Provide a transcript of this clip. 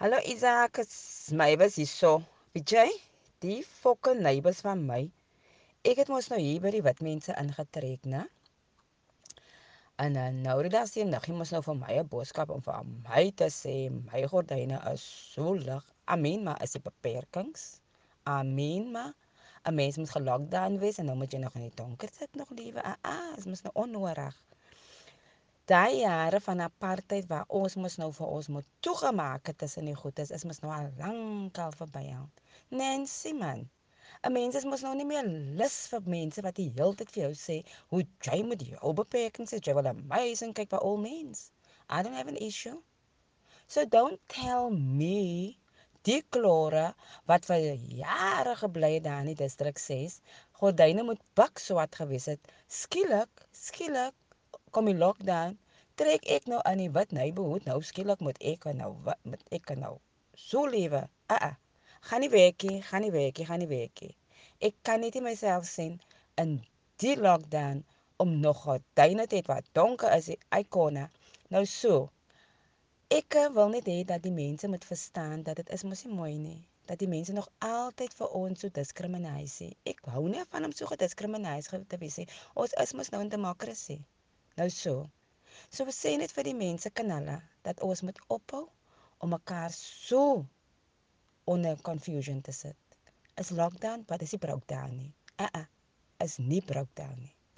Hallo Isak, my was hierso. Weet jy, die fokke neighbors van my. Ek het mos nou hier by die wit mense ingetrek, né? En uh, nou die dag sien nog, jy mos nou vir my 'n boodskap om vir my te sê, my gordyne is so lig. Amen, maar is dit beperkings? Amen, maar 'n mens moet gelockdown wees en nou moet jy nog in die donker sit nog liewe. Ah, ah, is mos nou onnodig. Daai jare van apartheid waar ons mos nou vir ons moet toegemaak het tussen die goedes is mos nou al lank al verby al. Nancy man. 'n Mens is mos nou nie meer lus vir mense wat die hele tyd vir jou sê hoe jy moet jou beperkings hê, jy wil amazing kyk by all means. I don't have an issue. So don't tell me die klore wat vir jare gebly het daar in die distrik 6, gordyne moet bak swart gewees het. Skielik, skielik kom die lockdown, trek ek nou aan die wit neighborhood, nou skielik moet ek nou wat met ek nou so lewe. Ah, uh, gaan nie werkie, gaan nie werkie, gaan nie werkie. Ek kan net nie myself sien in die lockdown om nog gordyne te hê wat donker is, ikone. Nou so. Ek wil net hê dat die mense moet verstaan dat dit is mos nie mooi nie dat die mense nog altyd vir ons so diskrimineer. Ek hou nie van om so gediskrimineer te wees nie. Ons is mos nou in demokrasie. Nou so. So we sê net vir die mense kan hulle dat ons moet ophou om mekaar so onder confusion te sit. Is lockdown, wat is die breakdown nie? Uh uh, is nie breakdown nie.